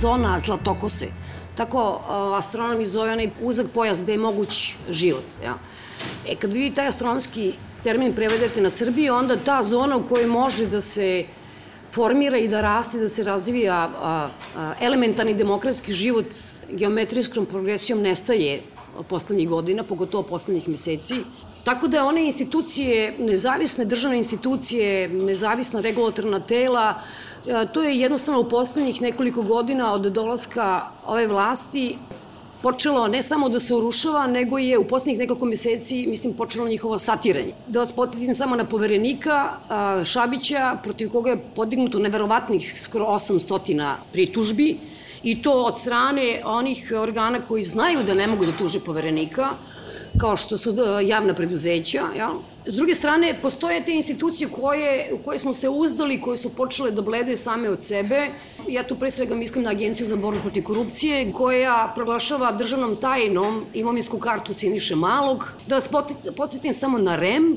zona zlatokose. Tako astronomi zove onaj uzak pojas gde je moguć život. Ja. E, kad vi taj astronomski termin prevedete na Srbiju, onda ta zona u kojoj može da se formira i da raste, da se razvija a, a, elementarni demokratski život geometrijskom progresijom nestaje poslednjih godina, pogotovo poslednjih meseci. Tako da one institucije, nezavisne državne institucije, nezavisna regulatorna tela, to je jednostavno u poslednjih nekoliko godina od dolaska ove vlasti počelo ne samo da se urušava, nego je u poslednjih nekoliko meseci, mislim, počelo njihovo satiranje. Da vas potitim samo na poverenika Šabića, protiv koga je podignuto neverovatnih skoro 800 pritužbi, i to od strane onih organa koji znaju da ne mogu da tuže poverenika, kao što su e, javna preduzeća. Ja? S druge strane, postoje te institucije koje, u koje smo se uzdali, koje su počele da blede same od sebe. Ja tu pre svega mislim na Agenciju za borbu protiv korupcije, koja proglašava državnom tajnom imovinsku kartu Siniše Malog. Da vas podsjetim samo na REM,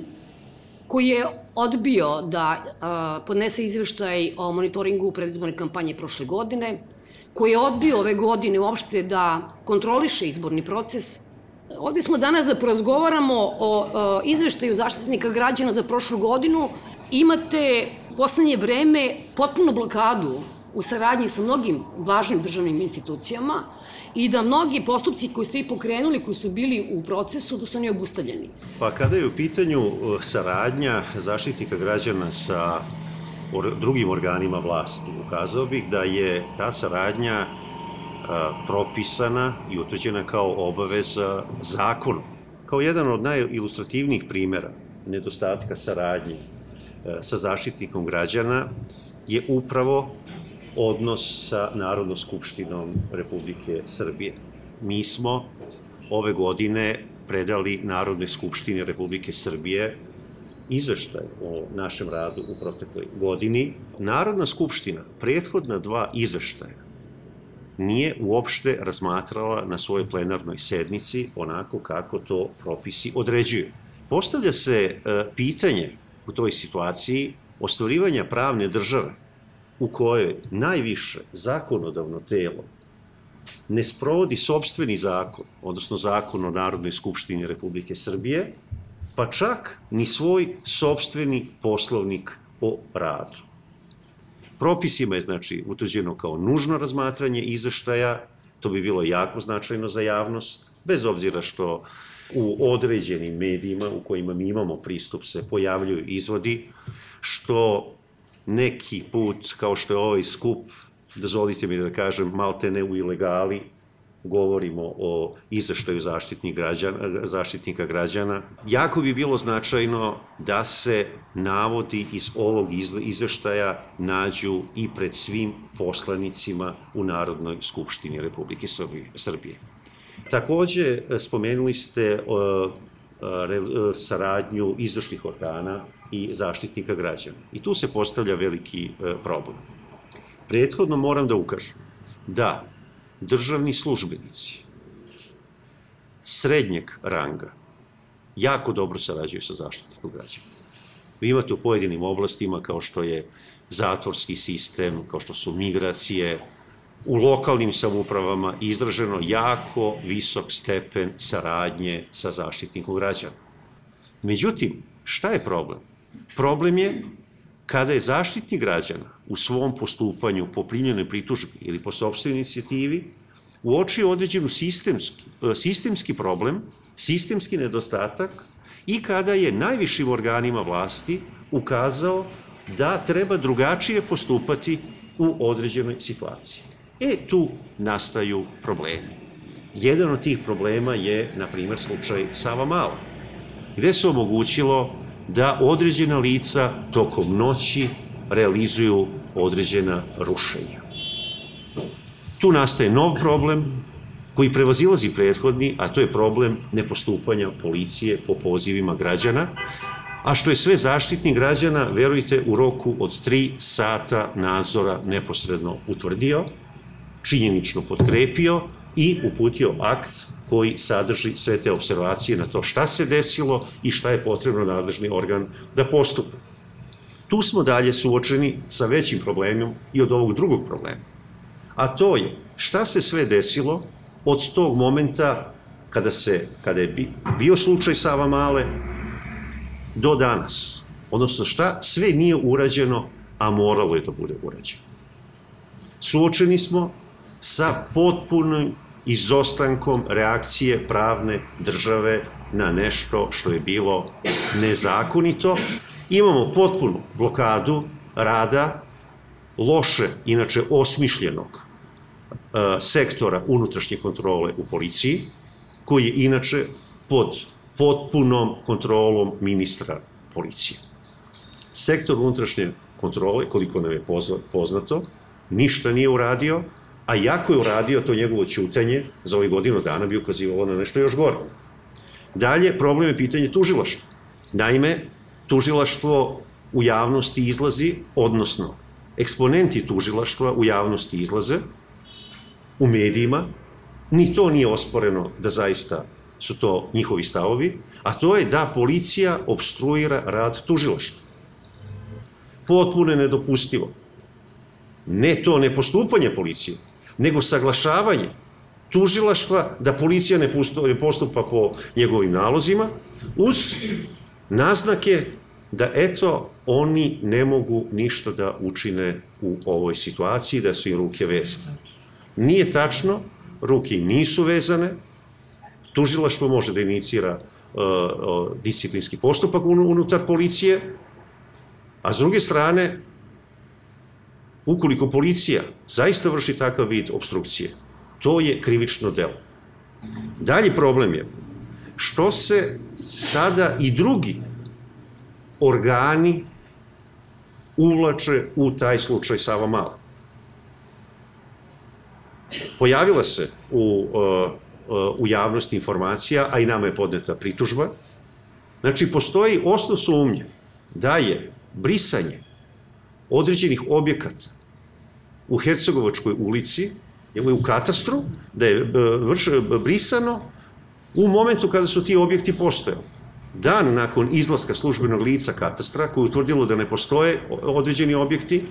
koji je odbio da a, podnese izveštaj o monitoringu predizborne kampanje prošle godine, koji je odbio ove godine uopšte da kontroliše izborni proces, Ovde smo danas da porazgovaramo o, o izveštaju zaštitnika građana za prošlu godinu. Imate poslednje vreme potpuno blokadu u saradnji sa mnogim važnim državnim institucijama i da mnogi postupci koji ste i pokrenuli, koji su bili u procesu, da su oni obustavljeni. Pa kada je u pitanju uh, saradnja zaštitnika građana sa drugim organima vlasti, ukazao bih da je ta saradnja propisana i utvrđena kao obaveza zakonom. Kao jedan od najilustrativnijih primera nedostatka saradnje sa zaštitnikom građana je upravo odnos sa Narodnom skupštinom Republike Srbije. Mi smo ove godine predali Narodnoj skupštini Republike Srbije izveštaj o našem radu u protekloj godini. Narodna skupština prethodna dva izveštaja nije uopšte razmatrala na svojoj plenarnoj sednici onako kako to propisi određuju. Postavlja se e, pitanje u toj situaciji ostvarivanja pravne države u kojoj najviše zakonodavno telo ne sprovodi sobstveni zakon, odnosno zakon o Narodnoj skupštini Republike Srbije, pa čak ni svoj sobstveni poslovnik o radu. Propisima je znači utvrđeno kao nužno razmatranje izveštaja, to bi bilo jako značajno za javnost, bez obzira što u određenim medijima u kojima mi imamo pristup se pojavljuju izvodi, što neki put, kao što je ovaj skup, dozvolite mi da kažem, malte ne u ilegali, govorimo o izveštaju zaštitnik građana, zaštitnika građana, jako bi bilo značajno da se navodi iz ovog izveštaja nađu i pred svim poslanicima u Narodnoj skupštini Republike Srbije. Takođe, spomenuli ste saradnju izvršnih organa i zaštitnika građana. I tu se postavlja veliki e, problem. Prethodno moram da ukažem da državni službenici srednjeg ranga jako dobro sarađuju sa zaštitnikom građana. Vi imate u pojedinim oblastima kao što je zatvorski sistem, kao što su migracije, u lokalnim samupravama izraženo jako visok stepen saradnje sa zaštitnikom građana. Međutim, šta je problem? Problem je kada je zaštitnik građana u svom postupanju po primljenoj pritužbi ili po sobstvenoj inicijativi uočio određenu sistemski, e, sistemski problem, sistemski nedostatak i kada je najvišim organima vlasti ukazao da treba drugačije postupati u određenoj situaciji. E, tu nastaju problemi. Jedan od tih problema je, na primer, slučaj Sava Mala, gde se omogućilo da određena lica tokom noći realizuju određena rušenja. Tu nastaje nov problem, koji prevazilazi prethodni, a to je problem nepostupanja policije po pozivima građana, a što je sve zaštitnik građana, verujte, u roku od 3 sata nadzora neposredno utvrdio, činjenično potkrepio i uputio akt koji sadrži sve te observacije na to šta se desilo i šta je potrebno nadležni organ da postupa. Tu smo dalje suočeni sa većim problemom i od ovog drugog problema. A to je šta se sve desilo od tog momenta kada, se, kada je bio slučaj Sava Male do danas. Odnosno šta sve nije urađeno, a moralo je da bude urađeno. Suočeni smo sa potpunim izostankom reakcije pravne države na nešto što je bilo nezakonito. Imamo potpunu blokadu rada loše, inače osmišljenog e, sektora unutrašnje kontrole u policiji, koji je inače pod potpunom kontrolom ministra policije. Sektor unutrašnje kontrole, koliko nam je poznato, ništa nije uradio, a jako je uradio to njegovo ćutanje za ovih godinu dana bi ukazivalo na nešto još gore. Dalje, problem je pitanje tužilaštva. Naime, tužilaštvo u javnosti izlazi, odnosno eksponenti tužilaštva u javnosti izlaze, u medijima, ni to nije osporeno da zaista su to njihovi stavovi, a to je da policija obstruira rad tužilaštva. Potpuno nedopustivo. Ne to ne postupanje policije, nego saglašavanje tužilaštva da policija ne postupa po njegovim nalozima, uz naznake da eto, oni ne mogu ništa da učine u ovoj situaciji, da su im ruke vezane. Nije tačno, ruke im nisu vezane, tužilaštvo može da inicira uh, disciplinski postupak unutar policije, a s druge strane, ukoliko policija zaista vrši takav vid obstrukcije, to je krivično delo. Dalji problem je što se sada i drugi organi uvlače u taj slučaj Sava Mala. Pojavila se u, uh, uh, u javnosti informacija, a i nama je podneta pritužba. Znači, postoji osnov sumnje da je brisanje određenih objekata u Hercegovačkoj ulici, ili u katastru, da je vrš, brisano u momentu kada su ti objekti postojali. Dan nakon izlaska službenog lica katastra, koje je utvrdilo da ne postoje određeni objekti,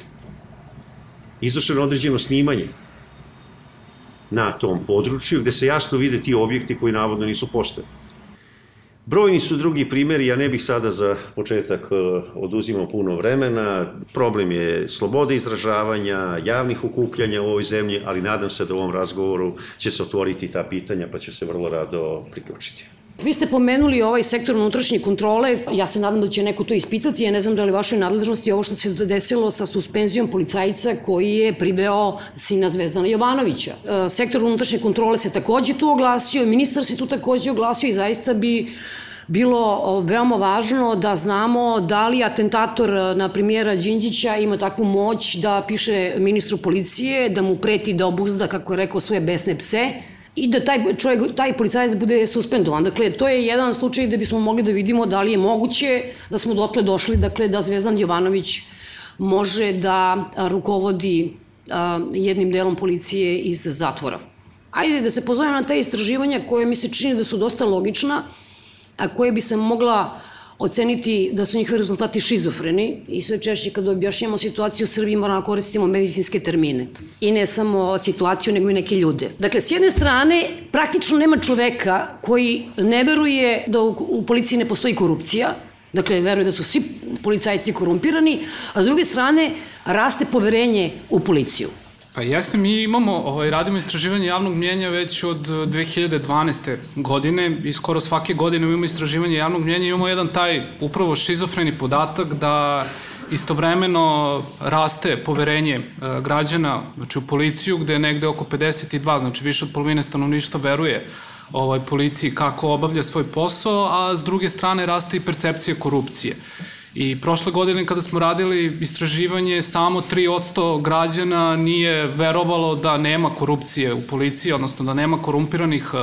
izvršeno određeno snimanje na tom području, gde se jasno vide ti objekti koji navodno nisu postojali. Brojni su drugi primjeri, ja ne bih sada za početak e, oduzimao puno vremena. Problem je slobode izražavanja, javnih ukupljanja u ovoj zemlji, ali nadam se da u ovom razgovoru će se otvoriti ta pitanja, pa će se vrlo rado priključiti. Vi ste pomenuli ovaj sektor unutrašnje kontrole, ja se nadam da će neko to ispitati, ja ne znam da li vašoj nadležnosti ovo što se desilo sa suspenzijom policajca koji je priveo sina Zvezdana Jovanovića. E, sektor unutrašnje kontrole se takođe tu oglasio, ministar se tu takođe oglasio i zaista bi bilo veoma važno da znamo da li atentator na primjera Đinđića ima takvu moć da piše ministru policije, da mu preti da obuzda, kako je rekao, svoje besne pse, i da taj, čovjek, taj policajac bude suspendovan. Dakle, to je jedan slučaj da bismo mogli da vidimo da li je moguće da smo dotle došli, dakle, da Zvezdan Jovanović može da rukovodi a, jednim delom policije iz zatvora. Ajde da se pozovem na te istraživanja koje mi se čini da su dosta logična, a koje bi se mogla oceniti da su njihovi rezultati šizofreni i sve češće kada objašnjamo situaciju u Srbiji moramo da koristimo medicinske termine. I ne samo situaciju, nego i neke ljude. Dakle, s jedne strane, praktično nema čoveka koji ne veruje da u, u policiji ne postoji korupcija, Dakle, veruje da su svi policajci korumpirani, a s druge strane raste poverenje u policiju. Pa jeste, mi imamo, ovaj, radimo istraživanje javnog mnjenja već od 2012. godine i skoro svake godine imamo istraživanje javnog mnjenja imamo jedan taj upravo šizofreni podatak da istovremeno raste poverenje e, građana znači u policiju gde je negde oko 52, znači više od polovine stanovništva veruje ovaj, policiji kako obavlja svoj posao, a s druge strane raste i percepcija korupcije. I prošle godine kada smo radili istraživanje, samo 3% građana nije verovalo da nema korupcije u policiji, odnosno da nema korumpiranih uh,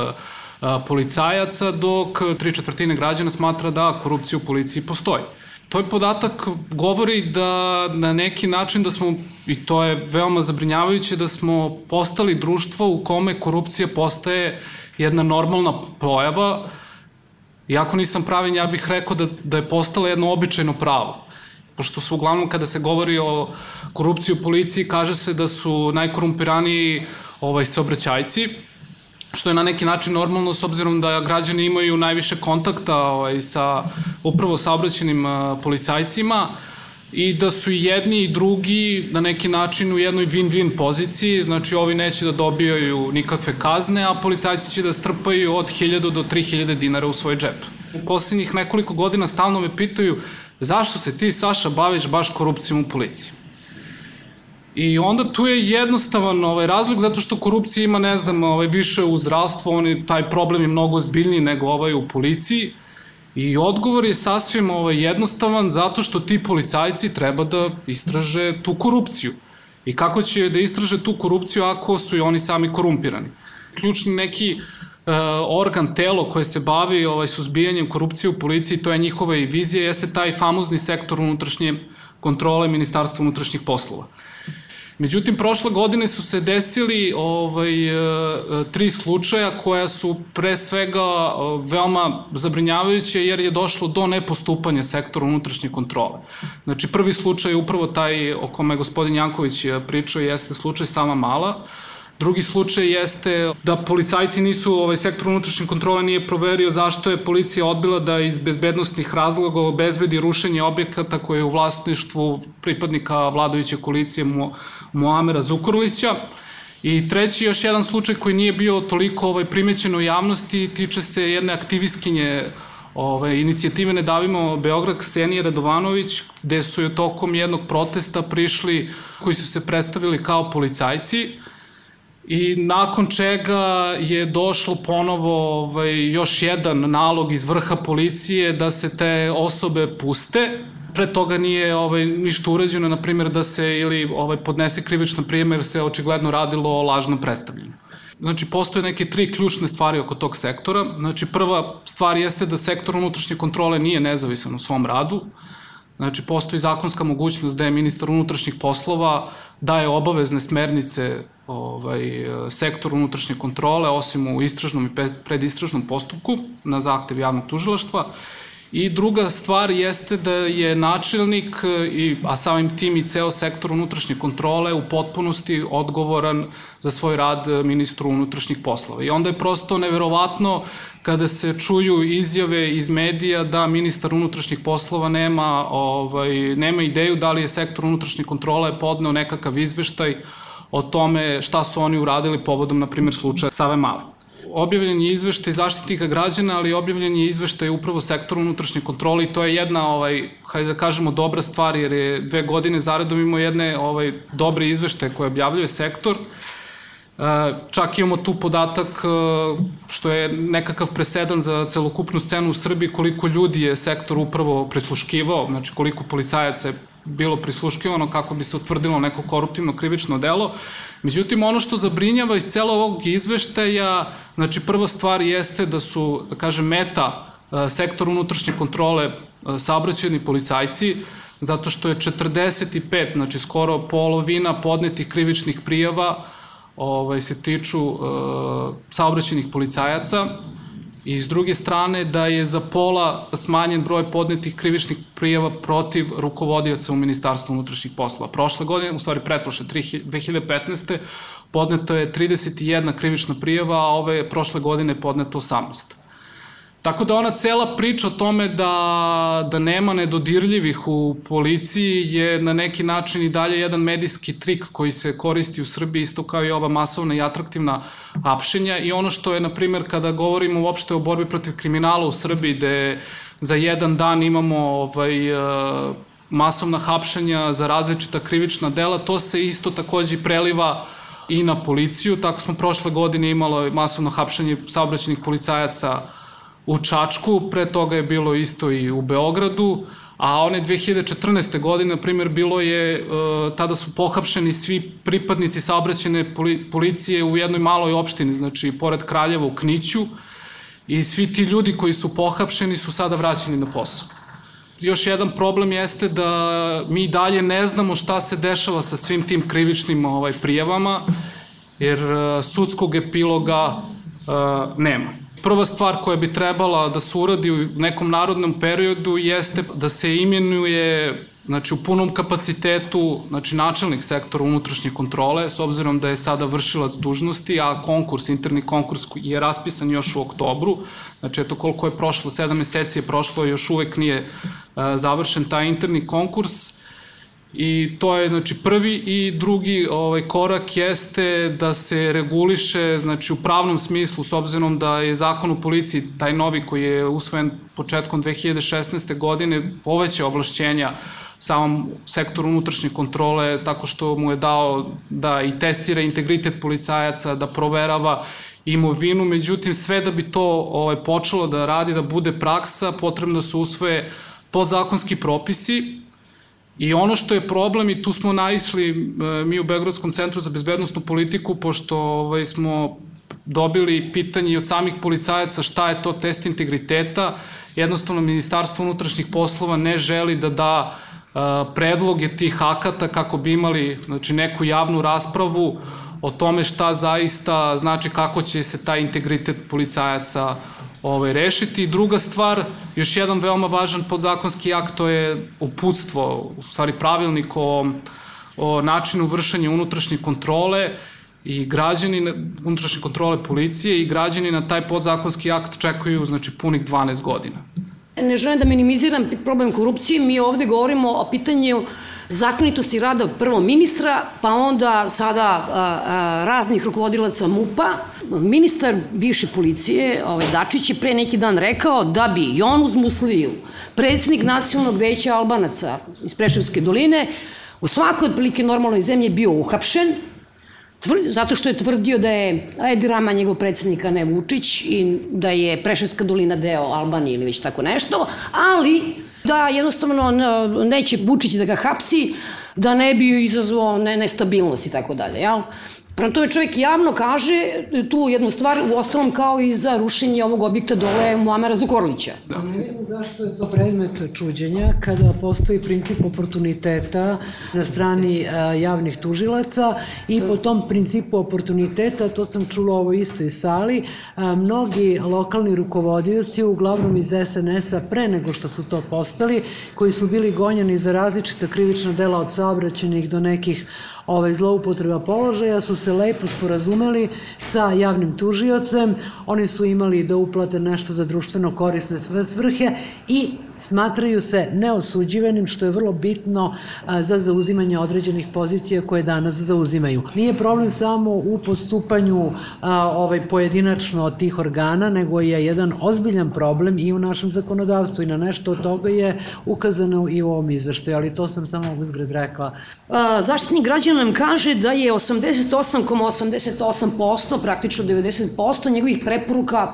policajaca, dok tri četvrtine građana smatra da korupcija u policiji postoji. To je podatak govori da na neki način da smo, i to je veoma zabrinjavajuće, da smo postali društvo u kome korupcija postaje jedna normalna pojava. Iako nisam pravin, ja bih rekao da, da je postala jedno običajno pravo. Pošto su uglavnom kada se govori o korupciji u policiji, kaže se da su najkorumpiraniji ovaj, saobraćajci, što je na neki način normalno s obzirom da građani imaju najviše kontakta ovaj, sa upravo saobraćenim policajcima i da su jedni i drugi na neki način u jednoj win-win poziciji, znači ovi neće da dobijaju nikakve kazne, a policajci će da strpaju od 1000 do 3000 dinara u svoj džep. Poslednjih nekoliko godina stalno me pitaju zašto se ti, Saša, baviš baš korupcijom u policiji? I onda tu je jednostavan ovaj razlog zato što korupcija ima, ne znam, ovaj više u zdravstvu, oni taj problem je mnogo ozbiljniji nego ovaj u policiji. I odgovor je sasvim ovaj jednostavan zato što ti policajci treba da istraže tu korupciju. I kako će da istraže tu korupciju ako su i oni sami korumpirani? Ključni neki uh, organ, telo koje se bavi ovaj, suzbijanjem korupcije u policiji, to je njihova i vizija, jeste taj famozni sektor unutrašnje kontrole Ministarstva unutrašnjih poslova. Međutim, prošle godine su se desili ovaj, e, tri slučaja koja su pre svega e, veoma zabrinjavajuće jer je došlo do nepostupanja sektora unutrašnje kontrole. Znači, prvi slučaj je upravo taj o kome je gospodin Janković e, pričao jeste slučaj Sama Mala, Drugi slučaj jeste da policajci nisu, ovaj sektor unutrašnje kontrole nije proverio zašto je policija odbila da iz bezbednostnih razloga obezbedi rušenje objekata koje je u vlasništvu pripadnika vladajuće koalicije Mu, Muamera Zukorlića. I treći još jedan slučaj koji nije bio toliko ovaj, primećen u javnosti tiče se jedne aktivistkinje ovaj, inicijative Ne davimo Beograd Ksenije Radovanović, gde su je tokom jednog protesta prišli koji su se predstavili kao policajci i nakon čega je došlo ponovo ovaj, još jedan nalog iz vrha policije da se te osobe puste. Pre toga nije ovaj, ništa urađeno, na primjer da se ili ovaj, podnese krivična prijema jer se očigledno radilo o lažnom predstavljanju. Znači, postoje neke tri ključne stvari oko tog sektora. Znači, prva stvar jeste da sektor unutrašnje kontrole nije nezavisan u svom radu. Znači, postoji zakonska mogućnost da je ministar unutrašnjih poslova daje obavezne smernice ovaj, sektor unutrašnje kontrole, osim u istražnom i predistražnom postupku na zahtev javnog tužilaštva. I druga stvar jeste da je načelnik, i, a samim tim i ceo sektor unutrašnje kontrole u potpunosti odgovoran za svoj rad ministru unutrašnjih poslova. I onda je prosto neverovatno kada se čuju izjave iz medija da ministar unutrašnjih poslova nema, ovaj, nema ideju da li je sektor unutrašnje kontrole podneo nekakav izveštaj o tome šta su oni uradili povodom, na primjer, slučaja Save Male. Objavljen je izveštaj zaštitnika građana, ali objavljen je izveštaj upravo sektora unutrašnje kontrole i to je jedna, ovaj, hajde da kažemo, dobra stvar, jer je dve godine zaredom imao jedne ovaj, dobre izveštaje koje objavljuje sektor. E, čak imamo tu podatak e, što je nekakav presedan za celokupnu scenu u Srbiji koliko ljudi je sektor upravo prisluškivao, znači koliko policajaca je bilo prisluškivano kako bi se utvrdilo neko koruptivno krivično delo. Međutim, ono što zabrinjava iz celo ovog izveštaja, znači prva stvar jeste da su, da kažem, meta e, sektor unutrašnje kontrole e, saobraćeni policajci, zato što je 45, znači skoro polovina podnetih krivičnih prijava ovaj, se tiču uh, saobraćenih policajaca, i s druge strane da je za pola smanjen broj podnetih krivičnih prijava protiv rukovodioca u Ministarstvu unutrašnjih poslova. Prošle godine, u stvari pretprošle, 2015. podneto je 31 krivična prijava, a ove prošle godine podneto 18. Tako da ona cela priča o tome da, da nema nedodirljivih u policiji je na neki način i dalje jedan medijski trik koji se koristi u Srbiji isto kao i ova masovna i atraktivna apšenja i ono što je, na primjer, kada govorimo uopšte o borbi protiv kriminala u Srbiji, gde za jedan dan imamo ovaj, e, masovna hapšenja za različita krivična dela, to se isto takođe preliva i na policiju. Tako smo prošle godine imalo masovno hapšenje saobraćenih policajaca u Čačku, pre toga je bilo isto i u Beogradu, a one 2014. godine, na primjer, bilo je, uh, tada su pohapšeni svi pripadnici saobraćene policije u jednoj maloj opštini, znači pored Kraljeva u Kniću, i svi ti ljudi koji su pohapšeni su sada vraćeni na posao. Još jedan problem jeste da mi dalje ne znamo šta se dešava sa svim tim krivičnim ovaj, prijavama, jer uh, sudskog epiloga uh, nema. Prva stvar koja bi trebala da se uradi u nekom narodnom periodu jeste da se imenuje znači u punom kapacitetu, znači načelnik sektora unutrašnje kontrole, s obzirom da je sada vršilac dužnosti, a konkurs, interni konkurs je raspisan još u oktobru, znači eto koliko je prošlo, sedam meseci je prošlo, još uvek nije uh, završen taj interni konkurs, I to je znači prvi i drugi ovaj korak jeste da se reguliše znači u pravnom smislu s obzirom da je zakon u policiji taj novi koji je usvojen početkom 2016. godine poveća ovlašćenja samom sektoru unutrašnje kontrole tako što mu je dao da i testira integritet policajaca, da proverava imovinu, međutim sve da bi to ovaj, počelo da radi, da bude praksa, potrebno da se usvoje podzakonski propisi I ono što je problem, i tu smo naisli e, mi u Beogradskom centru za bezbednostnu politiku, pošto ovaj, smo dobili pitanje i od samih policajaca šta je to test integriteta, jednostavno Ministarstvo unutrašnjih poslova ne želi da da uh, predloge tih akata kako bi imali znači, neku javnu raspravu o tome šta zaista znači kako će se taj integritet policajaca ovaj, rešiti. Druga stvar, još jedan veoma važan podzakonski akt, to je uputstvo, u stvari pravilnik o, o načinu vršanja unutrašnje kontrole i građani unutrašnje kontrole policije i građani na taj podzakonski akt čekaju znači punih 12 godina. Ne želim da minimiziram problem korupcije, mi ovde govorimo o pitanju zakonitosti rada prvo ministra, pa onda sada a, a, raznih rukovodilaca MUPA. Ministar bivše policije, ovaj, Dačić, je pre neki dan rekao da bi Jonuz Musliju, predsednik nacionalnog veća Albanaca iz Preševske doline, u svakoj otprilike normalnoj zemlji bio uhapšen, zato što je tvrdio da je Edi Rama njegov predsednik, a ne Vučić, i da je Preševska dolina deo Albanije ili već tako nešto, ali da jednostavno neće Vučić da ga hapsi, da ne bi izazvao nestabilnost i tako dalje, jel? Prema tome čovjek javno kaže tu jednu stvar, u ostalom kao i za rušenje ovog objekta dole Muamera Zukorlića. Da. Ne vidim zašto je to predmet čuđenja kada postoji princip oportuniteta na strani javnih tužilaca i po tom principu oportuniteta, to sam čula ovo isto iz sali, mnogi lokalni rukovodioci, uglavnom iz SNS-a pre nego što su to postali, koji su bili gonjeni za različita krivična dela od saobraćenih do nekih ovaj, zloupotreba položaja su se lepo sporazumeli sa javnim tužiocem, oni su imali da uplate nešto za društveno korisne svrhe i smatraju se neosuđivenim, što je vrlo bitno za zauzimanje određenih pozicija koje danas zauzimaju. Nije problem samo u postupanju ovaj pojedinačno od tih organa, nego je jedan ozbiljan problem i u našem zakonodavstvu i na nešto od toga je ukazano i u ovom izveštaju, ali to sam samo uzgred rekla. Zaštitnik građana nam kaže da je 88,88%, praktično 90% njegovih preporuka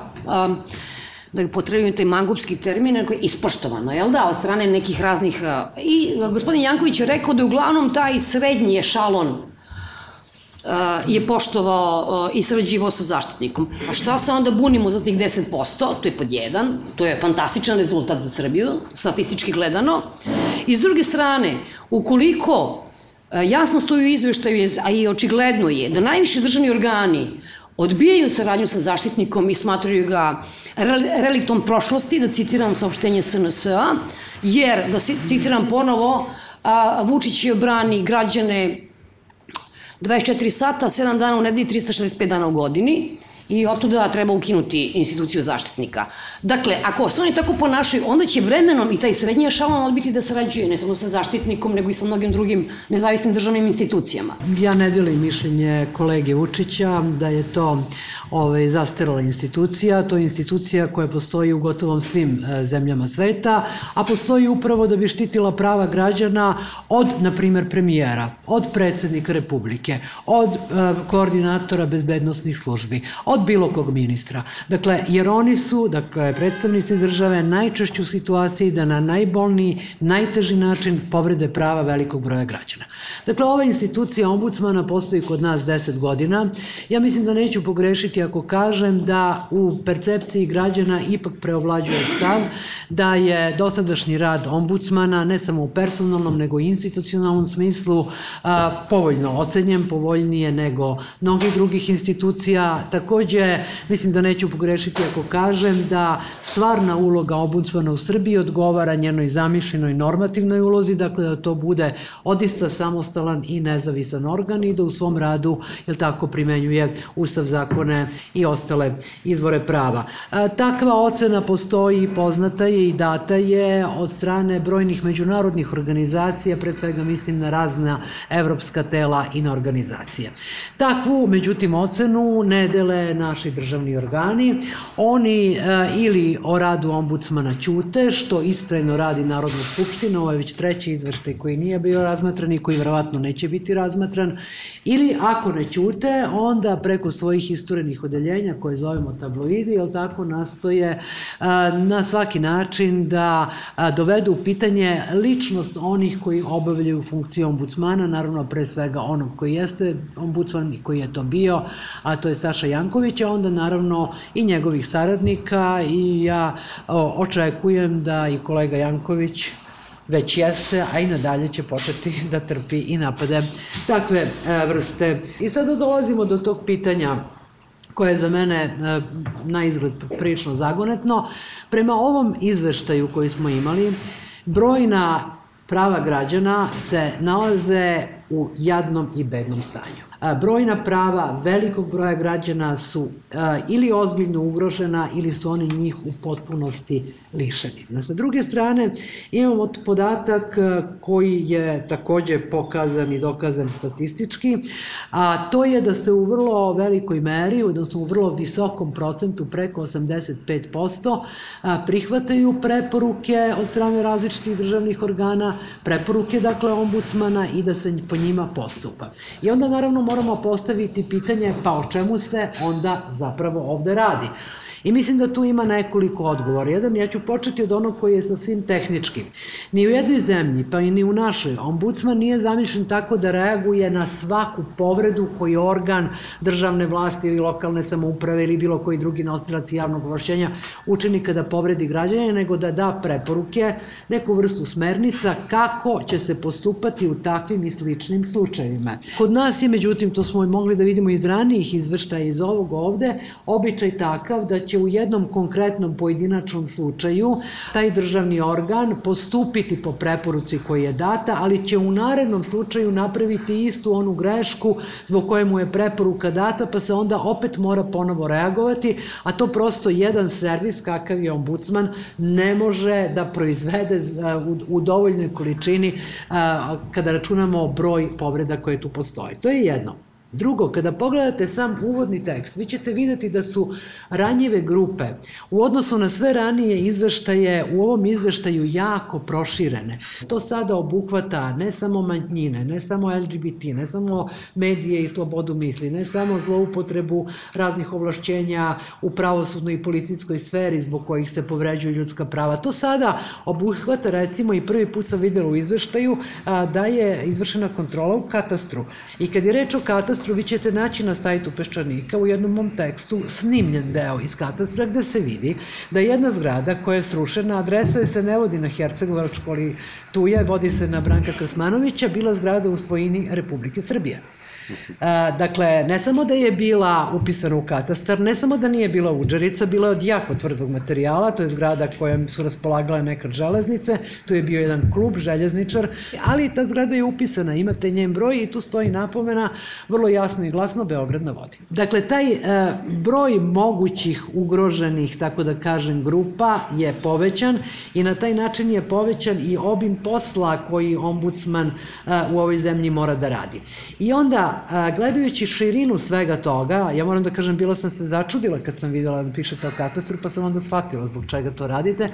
da potrebujem taj mangupski termin, koji je ispoštovano, jel da, od strane nekih raznih... I gospodin Janković je rekao da je uglavnom taj srednji ešalon je poštovao i sređivao sa zaštitnikom. A šta se onda bunimo za tih 10%? To je pod jedan, to je fantastičan rezultat za Srbiju, statistički gledano. I s druge strane, ukoliko jasno stoji u izveštaju, a i očigledno je da najviše državni organi odbijaju saradnju sa zaštitnikom i smatraju ga reliktom prošlosti, da citiram saopštenje SNS-a, jer, da citiram ponovo, a, Vučić brani građane 24 sata, 7 dana u nedelji, 365 dana u godini, i otuda treba ukinuti instituciju zaštitnika. Dakle, ako se oni tako ponašaju, onda će vremenom i taj srednji ešalon odbiti da sarađuje ne samo sa zaštitnikom, nego i sa mnogim drugim nezavisnim državnim institucijama. Ja ne delim mišljenje kolege Vučića da je to ovaj, zastarala institucija, to je institucija koja postoji u gotovom svim e, zemljama sveta, a postoji upravo da bi štitila prava građana od, na primer, premijera, od predsednika Republike, od e, koordinatora bezbednostnih službi, od od bilo kog ministra. Dakle, jer oni su, dakle, predstavnici države najčešće u situaciji da na najbolniji, najteži način povrede prava velikog broja građana. Dakle, ova institucija ombudsmana postoji kod nas 10 godina. Ja mislim da neću pogrešiti ako kažem da u percepciji građana ipak preovlađuje stav da je dosadašnji rad ombudsmana ne samo u personalnom nego i institucionalnom smislu a, povoljno ocenjen, povoljnije nego mnogih drugih institucija. Takođe, mislim da neću pogrešiti ako kažem da stvarna uloga ombudsmana u Srbiji odgovara njenoj zamišljenoj normativnoj ulozi, dakle da to bude odista samostalan i nezavisan organ i da u svom radu, jel tako, primenjuje ustav zakone i ostale izvore prava. A, takva ocena postoji i poznata je i data je od strane brojnih međunarodnih organizacija, pre svega mislim na razna evropska tela i na organizacije. Takvu, međutim, ocenu ne dele naši državni organi. Oni e, ili o radu ombudsmana ćute, što istrajno radi Narodna skupština, ovo je već treći izveštaj koji nije bio razmatran i koji verovatno neće biti razmatran, ili ako ne ćute, onda preko svojih isturenih odeljenja koje zovemo tabloidi, jel tako, nastoje e, na svaki način da e, dovedu u pitanje ličnost onih koji obavljaju funkciju ombudsmana, naravno pre svega onog koji jeste ombudsman i koji je to bio, a to je Saša Janković, a onda naravno i njegovih saradnika i ja očekujem da i kolega Janković već jeste, a i nadalje će početi da trpi i napade takve e, vrste. I sada dolazimo do tog pitanja koje je za mene e, na izgled prilično zagonetno. Prema ovom izveštaju koji smo imali, brojna prava građana se nalaze u jadnom i bednom stanju. Brojna prava velikog broja građana su ili ozbiljno ugrožena ili su oni njih u potpunosti lišeni. Na sa druge strane imamo podatak koji je takođe pokazan i dokazan statistički, a to je da se u vrlo velikoj meri, odnosno u vrlo visokom procentu, preko 85%, prihvataju preporuke od strane različitih državnih organa, preporuke dakle ombudsmana i da se po njima postupa. I onda naravno moramo postaviti pitanje pa o čemu se onda zapravo ovde radi. I mislim da tu ima nekoliko odgovora. Jedan, ja ću početi od onog koji je sasvim tehnički. Ni u jednoj zemlji, pa i ni u našoj, ombudsman nije zamišljen tako da reaguje na svaku povredu koji organ državne vlasti ili lokalne samouprave ili bilo koji drugi nosilac javnog ovlašćenja učini kada povredi građanje, nego da da preporuke, neku vrstu smernica kako će se postupati u takvim i sličnim slučajevima. Kod nas je, međutim, to smo mogli da vidimo iz ranijih izveštaja iz ovog ovde, običaj takav da će će u jednom konkretnom pojedinačnom slučaju taj državni organ postupiti po preporuci koji je data, ali će u narednom slučaju napraviti istu onu grešku zbog koje mu je preporuka data, pa se onda opet mora ponovo reagovati, a to prosto jedan servis kakav je ombudsman ne može da proizvede u, dovoljnoj količini kada računamo broj povreda koje tu postoje. To je jedno. Drugo, kada pogledate sam uvodni tekst, vi ćete videti da su ranjive grupe u odnosu na sve ranije izveštaje u ovom izveštaju jako proširene. To sada obuhvata ne samo manjine, ne samo LGBT, ne samo medije i slobodu misli, ne samo zloupotrebu raznih ovlašćenja u pravosudnoj i policijskoj sferi zbog kojih se povređuju ljudska prava. To sada obuhvata recimo i prvi put sam videla u izveštaju da je izvršena kontrola u katastru. I kad je reč o katastru, katastru vi ćete naći na sajtu Peščanika u jednom mom tekstu snimljen deo iz katastra gde se vidi da jedna zgrada koja je srušena, adresa se ne vodi na Hercegovačku, ali tu je, vodi se na Branka Krasmanovića, bila zgrada u svojini Republike Srbije. A, dakle, ne samo da je bila upisana u katastar, ne samo da nije bila uđerica, bila je od jako tvrdog materijala, to je zgrada kojom su raspolagale nekad železnice, tu je bio jedan klub, željezničar, ali ta zgrada je upisana, imate njen broj i tu stoji napomena vrlo jasno i glasno Beograd na vodi. Dakle, taj e, broj mogućih ugroženih, tako da kažem, grupa je povećan i na taj način je povećan i obim posla koji ombudsman e, u ovoj zemlji mora da radi. I onda gledajući širinu svega toga, ja moram da kažem, bila sam se začudila kad sam videla da pišete o katastru, pa sam onda shvatila zbog čega to radite.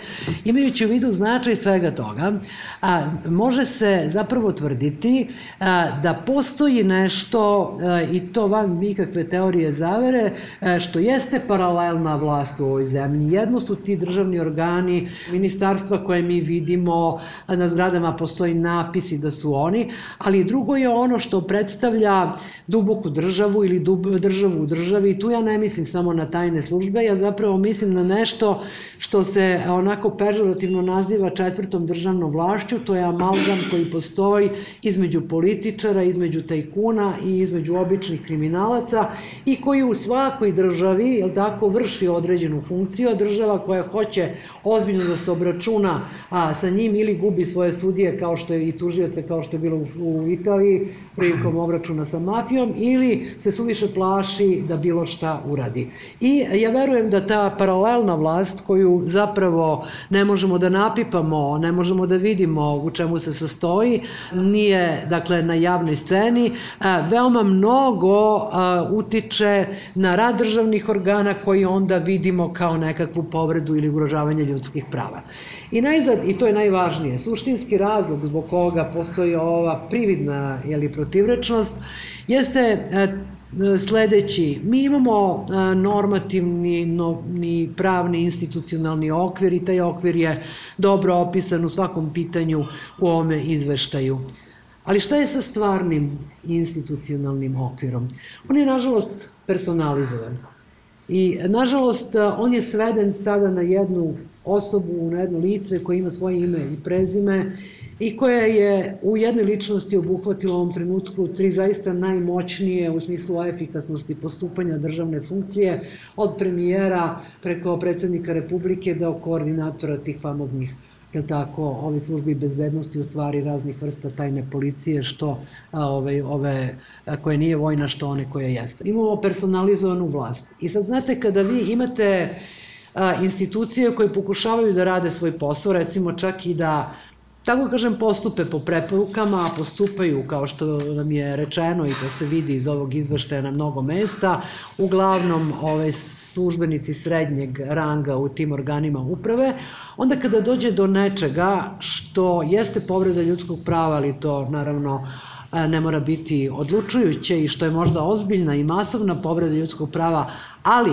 Imajući u vidu značaj svega toga, a, može se zapravo tvrditi a, da postoji nešto, a, i to van nikakve teorije zavere, a, što jeste paralelna vlast u ovoj zemlji. Jedno su ti državni organi, ministarstva koje mi vidimo, na zgradama postoji napisi da su oni, ali drugo je ono što predstavlja duboku državu ili dub, državu u državi. Tu ja ne mislim samo na tajne službe, ja zapravo mislim na nešto što se onako pežorativno naziva četvrtom državnom vlašću, to je amalgam koji postoji između političara, između tajkuna i između običnih kriminalaca i koji u svakoj državi, jel tako, vrši određenu funkciju, a država koja hoće ozbiljno da se obračuna a, sa njim ili gubi svoje sudije kao što je i tužioce kao što je bilo u, u Italiji prilikom obračuna sa mafijom ili se suviše plaši da bilo šta uradi. I ja verujem da ta paralelna vlast koju zapravo ne možemo da napipamo, ne možemo da vidimo u čemu se sastoji, nije dakle na javnoj sceni, a, veoma mnogo a, utiče na rad državnih organa koji onda vidimo kao nekakvu povredu ili ugrožavanje ljudskih prava. I najzad, i to je najvažnije, suštinski razlog zbog koga postoji ova prividna jeli, protivrečnost, jeste e, sledeći. Mi imamo e, normativni, no, ni pravni, institucionalni okvir i taj okvir je dobro opisan u svakom pitanju u ovome izveštaju. Ali šta je sa stvarnim institucionalnim okvirom? On je, nažalost, personalizovan. I, nažalost, on je sveden sada na jednu osobu, na jedno lice koje ima svoje ime i prezime i koja je u jednoj ličnosti obuhvatila u ovom trenutku tri zaista najmoćnije u smislu efikasnosti postupanja državne funkcije, od premijera preko predsednika Republike do koordinatora tih famoznih jel tako, ove službi bezbednosti u stvari raznih vrsta tajne policije, što a, ove, ove a, koje nije vojna, što one koje jeste. Imamo personalizovanu vlast. I sad znate, kada vi imate institucije koje pokušavaju da rade svoj posao, recimo čak i da tako kažem, postupe po preporukama, postupaju, kao što nam je rečeno i to se vidi iz ovog izveštaja na mnogo mesta, uglavnom ove službenici srednjeg ranga u tim organima uprave, onda kada dođe do nečega što jeste povreda ljudskog prava, ali to naravno ne mora biti odlučujuće i što je možda ozbiljna i masovna povreda ljudskog prava, ali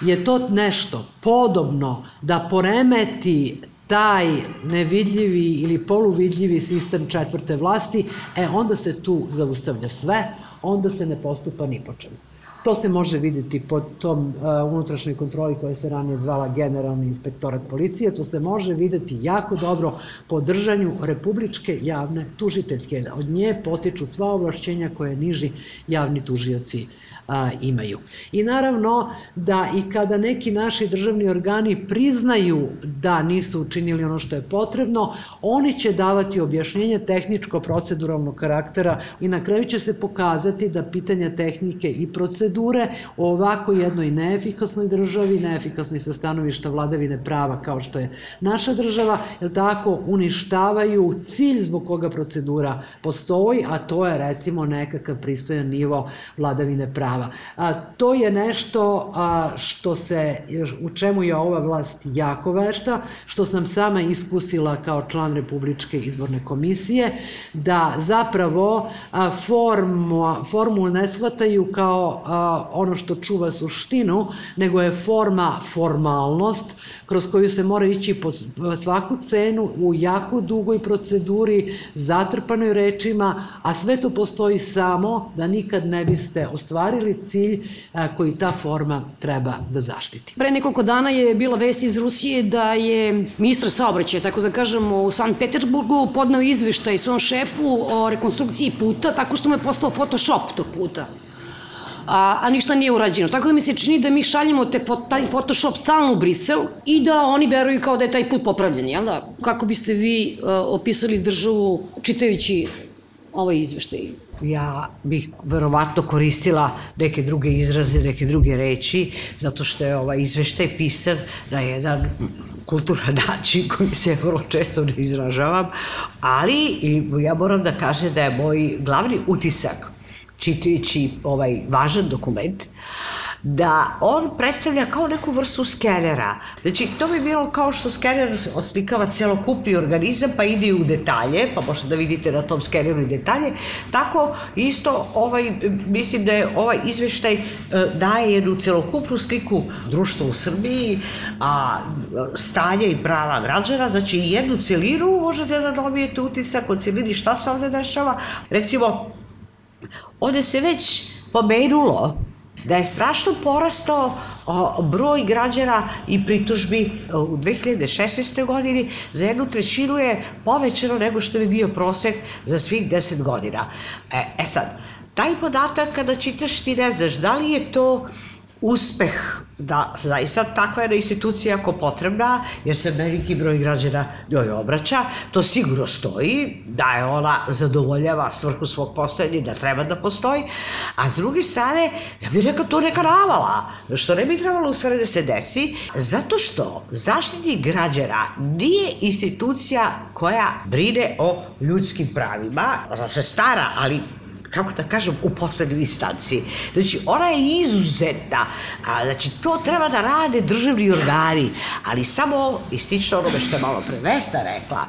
je to nešto podobno da poremeti taj nevidljivi ili poluvidljivi sistem četvrte vlasti, e onda se tu zaustavlja sve, onda se ne postupa ni po čemu. To se može videti pod tom uh, unutrašnjoj kontroli koja se ranije zvala Generalni inspektorat policije, to se može videti jako dobro po držanju Republičke javne tužiteljke. Od nje potiču sva ovlašćenja koje niži javni tužioci a, imaju. I naravno da i kada neki naši državni organi priznaju da nisu učinili ono što je potrebno, oni će davati objašnjenje tehničko-proceduralnog karaktera i na kraju će se pokazati da pitanja tehnike i procedure u ovako jednoj neefikasnoj državi, neefikasnoj sa stanovišta vladavine prava kao što je naša država, jel tako, uništavaju cilj zbog koga procedura postoji, a to je recimo nekakav pristojan nivo vladavine prava. A, to je nešto a, što se, u čemu je ova vlast jako vešta, što sam sama iskusila kao član Republičke izborne komisije, da zapravo a, formu, formu ne shvataju kao a, ono što čuva suštinu, nego je forma formalnost, kroz koju se mora ići po svaku cenu u jako dugoj proceduri, zatrpanoj rečima, a sve to postoji samo da nikad ne biste ostvarili cilj koji ta forma treba da zaštiti. Pre nekoliko dana je bila vest iz Rusije da je ministar saobraćaja, tako da kažemo, u Sankt Peterburgu podnao izveštaj svom šefu o rekonstrukciji puta, tako što mu je postao Photoshop tog puta a, a ništa nije urađeno. Tako da mi se čini da mi šaljemo te, taj Photoshop stalno u Brisel i da oni veruju kao da je taj put popravljen, jel da? Kako biste vi uh, opisali državu čitajući ovaj izveštaj? ja bih verovatno koristila neke druge izraze, neke druge reči, zato što je ovaj izveštaj pisan na jedan kulturan način koji se vrlo često ne izražavam, ali ja moram da kažem da je moj glavni utisak čitajući ovaj važan dokument, da on predstavlja kao neku vrstu skenera. Znači, to bi bilo kao što skener oslikava celokupni organizam, pa ide u detalje, pa možete da vidite na tom skeneru i detalje. Tako, isto, ovaj, mislim da je ovaj izveštaj e, daje jednu celokupnu sliku društva u Srbiji, a stanje i prava građana, znači jednu celinu možete da dobijete utisak od celini šta se ovde dešava. Recimo, ovde se već pomenulo da je strašno porastao broj građana i pritužbi u 2016. godini za jednu trećinu je povećano nego što bi bio prosek za svih 10 godina. E, e sad, taj podatak kada čitaš ti ne znaš da li je to uspeh da zaista takva jedna institucija ako potrebna, jer se veliki broj građana njoj obraća, to sigurno stoji, da je ona zadovoljava svrhu svog postojanja da treba da postoji, a s druge strane, ja bih rekao to neka navala, što ne bi trebalo u stvari da se desi, zato što zaštitnik građana nije institucija koja brine o ljudskim pravima, ona se stara, ali kako da kažem, u poslednjoj instanci. Znači, ona je izuzetna. A, znači, to treba da rade državni organi, ali samo ističe onome što je malo pre Vesta rekla,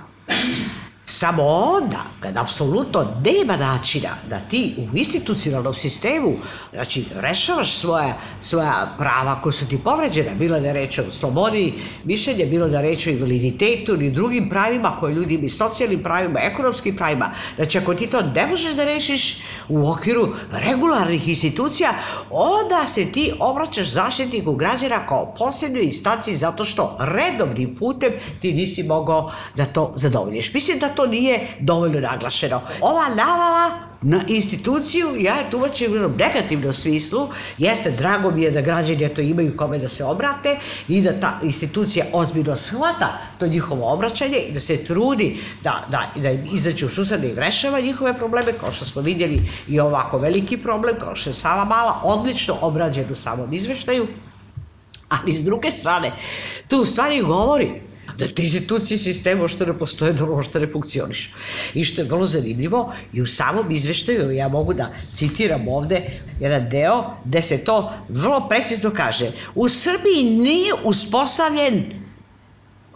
Samo onda, kad apsolutno nema načina da ti u institucionalnom sistemu, znači, rešavaš svoja, svoja prava koja su ti povređena, bilo da reče o slobodi mišljenja, bilo da reče o invaliditetu ili drugim pravima koje ljudi imaju, socijalnim pravima, ekonomskim pravima, znači, ako ti to ne možeš da rešiš u okviru regularnih institucija, onda se ti obraćaš zaštitniku građana kao posebnoj instanciji zato što redovnim putem ti nisi mogao da to zadovoljiš. Mislim da to nije dovoljno naglašeno. Ova navala na instituciju, ja je tumačim u negativnom smislu, jeste, drago mi je da građani to imaju kome da se obrate i da ta institucija ozbiljno shvata to njihovo obraćanje i da se trudi da, da, da izađe u susad da im rešava njihove probleme, kao što smo vidjeli i ovako veliki problem, kao što je Sava Mala, odlično obrađen u samom izveštaju, ali s druge strane, tu u stvari govori da te institucije sistema uopšte ne postoje, da uopšte ne funkcioniš. I što je vrlo zanimljivo, i u samom izveštaju, ja mogu da citiram ovde jedan deo, gde se to vrlo precizno kaže. U Srbiji nije uspostavljen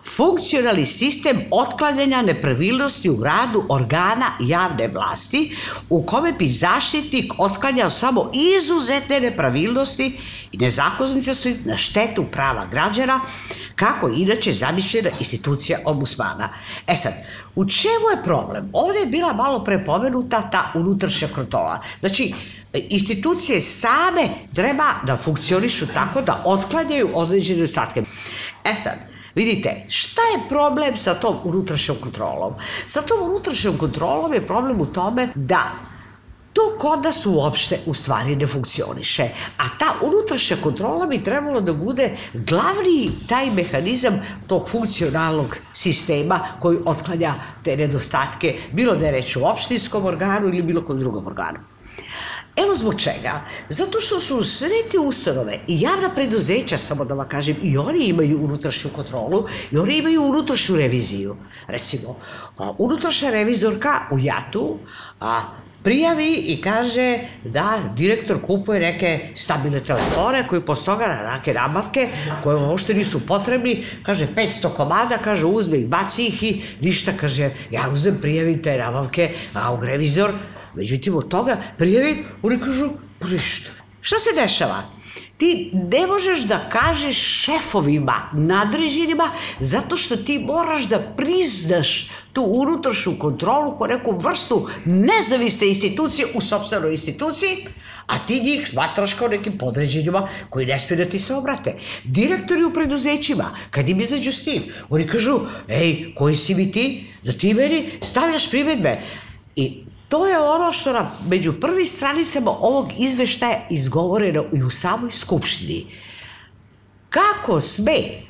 funkcionalni sistem otklanjanja nepravilnosti u radu organa javne vlasti u kome bi zaštitnik otklanjao samo izuzetne nepravilnosti i nezakonitosti na štetu prava građana, kako je inače zamišljena institucija ombudsmana. E sad, u čemu je problem? Ovde je bila malo prepomenuta ta unutrašnja kontrola. Znači, institucije same treba da funkcionišu tako da otklanjaju određene ostatke. E sad, Vidite, šta je problem sa tom unutrašnjom kontrolom? Sa tom unutrašnjom kontrolom je problem u tome da to kod nas uopšte u stvari ne funkcioniše. A ta unutrašnja kontrola bi trebalo da bude glavni taj mehanizam tog funkcionalnog sistema koji otklanja te nedostatke, bilo da je reč o opštinskom organu ili bilo kom drugom organu. Evo zbog čega. Zato što su sve te ustanove i javna preduzeća, samo da vam kažem, i oni imaju unutrašnju kontrolu i oni imaju unutrašnju reviziju. Recimo, unutrašnja revizorka u JAT-u a, prijavi i kaže da direktor kupuje neke stabilne telefone koji posle toga na nake nabavke koje uopšte nisu potrebni, kaže 500 komada, kaže uzme ih, baci ih i ništa, kaže ja uzem prijavim te nabavke, a u revizor Međutim, od toga prijavim, oni kažu, prišta. Šta se dešava? Ti ne možeš da kažeš šefovima, nadređenima, zato što ti moraš da priznaš tu unutrašnju kontrolu kao neku vrstu nezavisne institucije u sobstvenoj instituciji, a ti njih smatraš kao nekim podređenjima koji ne smije da ti se obrate. Direktori u preduzećima, kad im izađu s tim, oni kažu, ej, koji si mi ti, da ti meni stavljaš primetbe. I To je ono što na među prvi stranicama ovog izveštaja izgovoreno i u samoj skupštini. Kako sme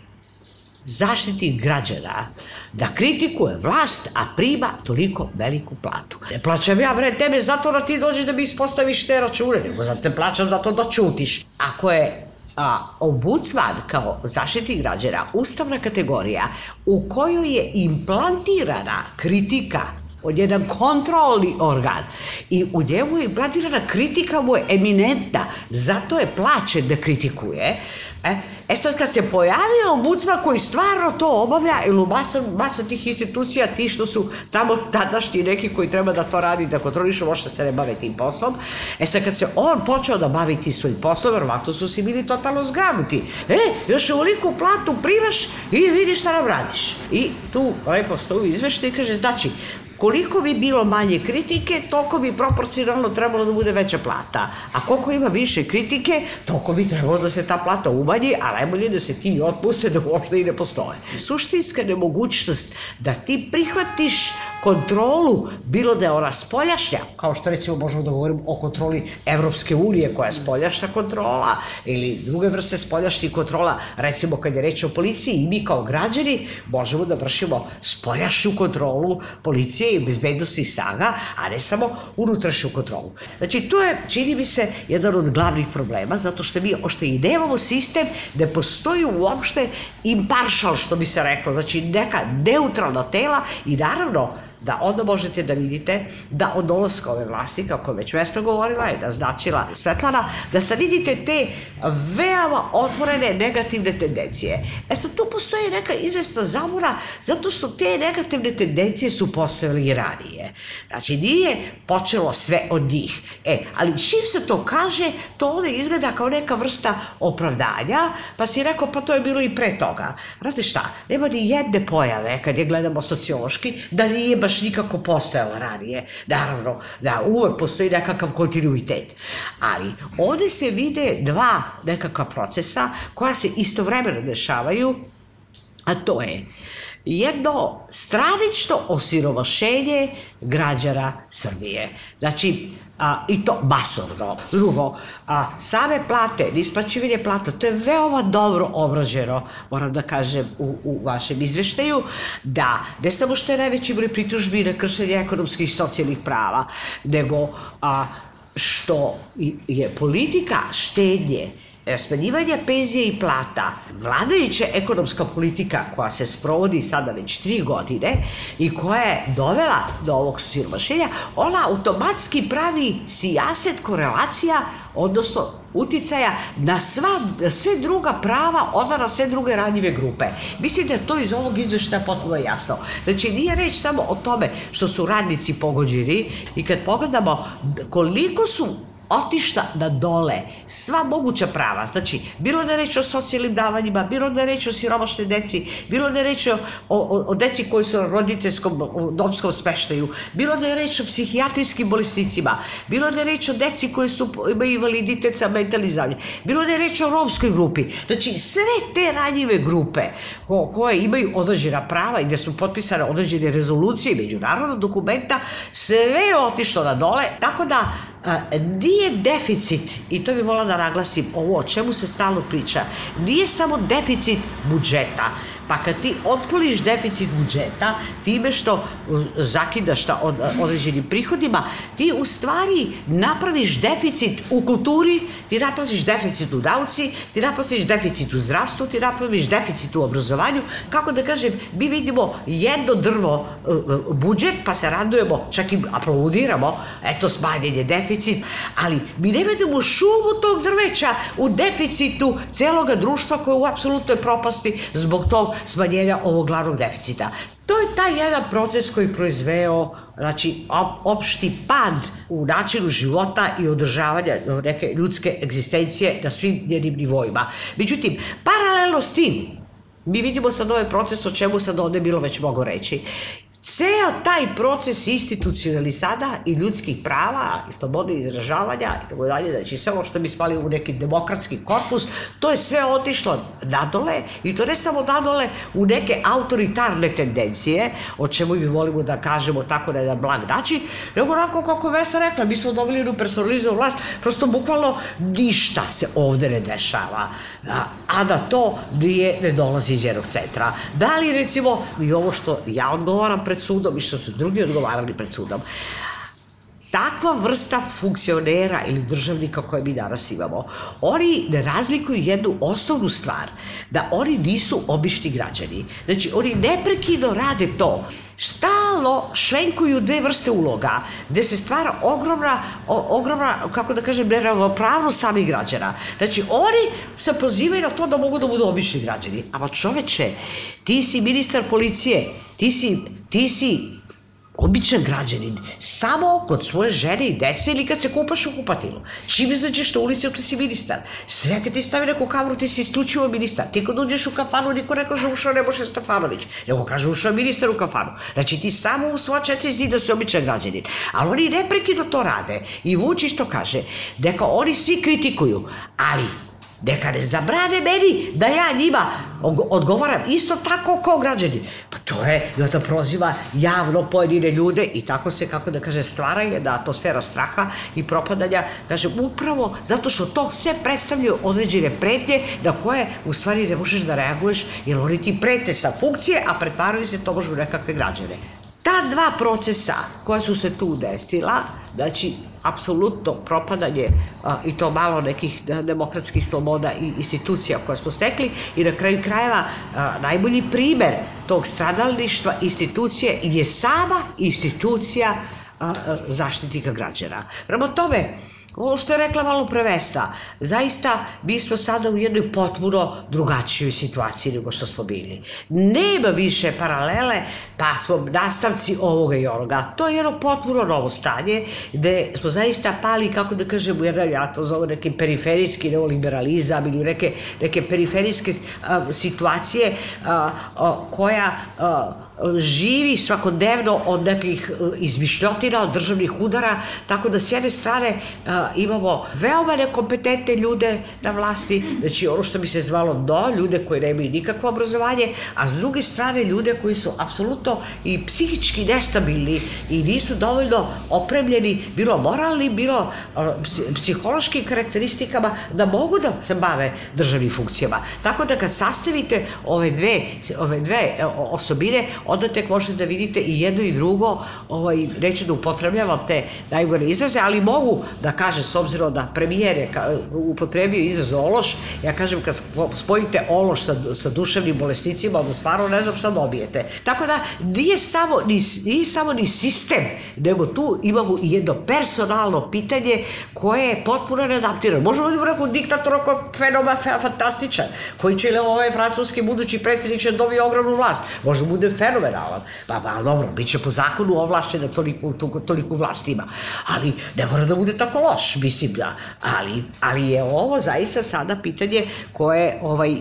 zaštiti građana da kritikuje vlast, a prima toliko veliku platu. Ne plaćam ja, bre, tebe zato da ti dođeš da mi ispostaviš te račune, nego zato te plaćam zato da čutiš. Ako je a, ombudsman kao zaštiti građana ustavna kategorija u kojoj je implantirana kritika On je jedan kontrolni organ. I u njemu je bladirana kritika mu je eminentna. Zato je plaćen da kritikuje. E, e sad kad se pojavio ombudsman koji stvarno to obavlja, ili masa, masa tih institucija, ti što su tamo tadašnji neki koji treba da to radi, da kontrolišu, možda se ne bave tim poslom. E sad kad se on počeo da bavi tim svojim poslom, verovatno su si bili totalno zgranuti. E, još veliku platu primaš i vidiš šta nam radiš. I tu lepo stoji izveštaj i kaže, znači, Koliko bi bilo manje kritike, toliko bi proporcionalno trebalo da bude veća plata. A koliko ima više kritike, toliko bi trebalo da se ta plata umanji, a najbolje da se ti otpuste da uopšte i ne postoje. Suštinska nemogućnost da ti prihvatiš kontrolu, bilo da je ona spoljašnja, kao što recimo možemo da govorimo o kontroli Evropske unije koja je spoljašnja kontrola ili druge vrste spoljašnjih kontrola, recimo kad je reč o policiji i mi kao građani možemo da vršimo spoljašnju kontrolu policije i bezbednosti snaga, a ne samo unutrašnju kontrolu. Znači, to je, čini mi se, jedan od glavnih problema, zato što mi ošte i nemamo sistem da postoji uopšte impartial, što bi se reklo, znači neka neutralna tela i naravno da onda možete da vidite da od dolaska ove vlasti, kako već Vesna govorila i naznačila Svetlana, da sad vidite te veoma otvorene negativne tendencije. E sad tu postoji neka izvesna zamora zato što te negativne tendencije su postojale i ranije. Znači nije počelo sve od njih. E, ali čim se to kaže, to onda izgleda kao neka vrsta opravdanja, pa si rekao pa to je bilo i pre toga. Znate šta, nema ni jedne pojave kad je gledamo sociološki da nije baš baš nikako postojala ranije. Naravno, da uvek postoji nekakav kontinuitet. Ali ovde se vide dva nekakva procesa koja se istovremeno dešavaju, a to je jedno stravično osiromašenje građana Srbije. Znači, a, i to masovno. Drugo, a, same plate, isplaćivanje plata, to je veoma dobro obrađeno, moram da kažem, u, u vašem izveštaju, da ne samo što je najveći broj pritužbi na kršenje ekonomskih i socijalnih prava, nego a, što je politika štednje, smanjivanja penzije i plata, vladajuća ekonomska politika koja se sprovodi sada već tri godine i koja je dovela do ovog siromašenja, ona automatski pravi sijaset korelacija, odnosno uticaja na sva, sve druga prava, onda na sve druge ranjive grupe. Mislim da je to iz ovog izveštaja potpuno jasno. Znači, nije reč samo o tome što su radnici pogođeni i kad pogledamo koliko su otišta na dole sva moguća prava. Znači, bilo da je reč o socijalnim davanjima, bilo da je reč o siromašnoj deci, bilo da je reč o, o, o deci koji su na roditeljskom domskom smeštaju, bilo da je reč o psihijatrijskim bolesnicima, bilo da je reč o deci koji su, imaju invaliditet sa bilo da je reč o romskoj grupi. Znači, sve te ranjive grupe ko, koje imaju određena prava i gde su potpisane određene rezolucije međunarodnog dokumenta, sve je otišlo na dole, tako da nije deficit, i to bih volila da naglasim, ovo o čemu se stalno priča, nije samo deficit budžeta, Pa kad ti otkloniš deficit budžeta time što zakidaš ta od, određenim prihodima, ti u stvari napraviš deficit u kulturi, ti napraviš deficit u nauci, ti napraviš deficit u zdravstvu, ti napraviš deficit u obrazovanju. Kako da kažem, mi vidimo jedno drvo budžet, pa se radujemo, čak i aplaudiramo, eto smanjen je deficit, ali mi ne vidimo šumu tog drveća u deficitu celoga društva koje je u apsolutnoj propasti zbog tog smanjenja ovog glavnog deficita. To je taj jedan proces koji proizveo znači, opšti pad u načinu života i održavanja neke ljudske egzistencije na svim njenim nivoima. Međutim, paralelno s tim, mi vidimo sad ovaj proces o čemu sad ovde bilo već mogo reći. Ceo taj proces institucionalisada i ljudskih prava i slobode izražavanja i tako dalje, znači sve ovo što bi spali u neki demokratski korpus, to je sve otišlo nadole i to ne samo nadole u neke autoritarne tendencije, o čemu mi volimo da kažemo tako na jedan blag način, nego onako kako Vesta rekla, mi smo dobili jednu personalizovu vlast, prosto bukvalno ništa se ovde ne dešava, a, a da to nije, ne dolazi iz jednog centra. Da li recimo, i ovo što ja odgovaram pred sudom i što su drugi odgovarali pred sudom. Takva vrsta funkcionera ili državnika koje mi danas imamo, oni ne razlikuju jednu osnovnu stvar, da oni nisu obični građani. Znači, oni neprekidno rade to stalno švenkuju dve vrste uloga, gde se stvara ogromna, o, ogromna kako da kažem, neravnopravnost samih građana. Znači, oni se pozivaju na to da mogu da budu obični građani. Ama čoveče, ti si ministar policije, ti si, ti si običan građanin, samo kod svoje žene i dece ili kad se kupaš u kupatilu. Čim izađeš na ulici, ti si ministar. Sve kad ti stavi neku kameru, ti si isključivo ministar. Ti kad uđeš u kafanu, niko ne kaže ušao Nebojša Stefanović, nego kaže ušao ministar u kafanu. Znači ti samo u sva četiri zida si običan građanin. Ali oni neprekidno to rade. I Vučić to kaže. Neka oni svi kritikuju, ali Neka ne zabrane meni da ja njima odgovaram isto tako kao građani. Pa to je, i onda proziva javno pojedine ljude i tako se, kako da kaže, stvara jedna atmosfera straha i propadanja, kaže, upravo zato što to sve predstavljaju određene pretnje na koje u stvari ne možeš da reaguješ, jer oni ti prete sa funkcije, a pretvaraju se to možu nekakve građane. Ta dva procesa koja su se tu desila, znači apsolutno propadanje a, i to malo nekih demokratskih sloboda i institucija koje smo stekli i na kraju krajeva a, najbolji primer tog stradalništva institucije je sama institucija a, zaštitnika građana. Prema tome, Ovo što je rekla malo prevesta, zaista mi smo sada u jednoj potpuno drugačijoj situaciji nego što smo bili. Nema više paralele, pa smo nastavci ovoga i onoga. To je jedno potpuno novo stanje, gde smo zaista pali, kako da kažemo, jedan, ja to zove neki periferijski neoliberalizam ili neke, neke periferijske a, situacije a, a, koja a, živi svakodnevno od nekih e, izmišljotina, od državnih udara, tako da s jedne strane uh, imamo veoma nekompetentne ljude na vlasti, znači ono što bi se zvalo do, ljude koji nemaju nikakvo obrazovanje, a s druge strane ljude koji su apsolutno i psihički nestabilni i nisu dovoljno opremljeni, bilo moralni, bilo uh, psihološkim karakteristikama, da mogu da se bave državnim funkcijama. Tako da kad sastavite ove dve, ove dve osobine, onda tek možete da vidite i jedno i drugo, ovaj, neću da upotrebljavam te najgore izraze, ali mogu da kažem, s obzirom da premijer je upotrebio izraz ološ, ja kažem kad spojite ološ sa, sa duševnim bolesnicima, onda stvarno ne znam šta dobijete. Tako da nije samo ni, nije samo ni sistem, nego tu imamo i jedno personalno pitanje koje je potpuno neadaptirano. Možemo da imamo koji je fenomen fantastičan, koji će ili ovaj francuski budući predsjednik će dobiti ogromnu vlast. Može da bude fenomen fenomenalan. Pa, pa dobro, bit će po zakonu ovlašćen da toliko, toliko, toliko vlast ima. Ali ne mora da bude tako loš, mislim da. Ali, ali je ovo zaista sada pitanje koje ovaj,